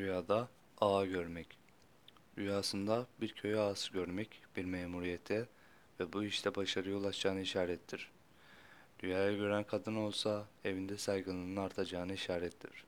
Rüyada ağa görmek. Rüyasında bir köy ağası görmek bir memuriyete ve bu işte başarıya ulaşacağını işarettir. Rüyayı gören kadın olsa evinde saygınlığının artacağını işarettir.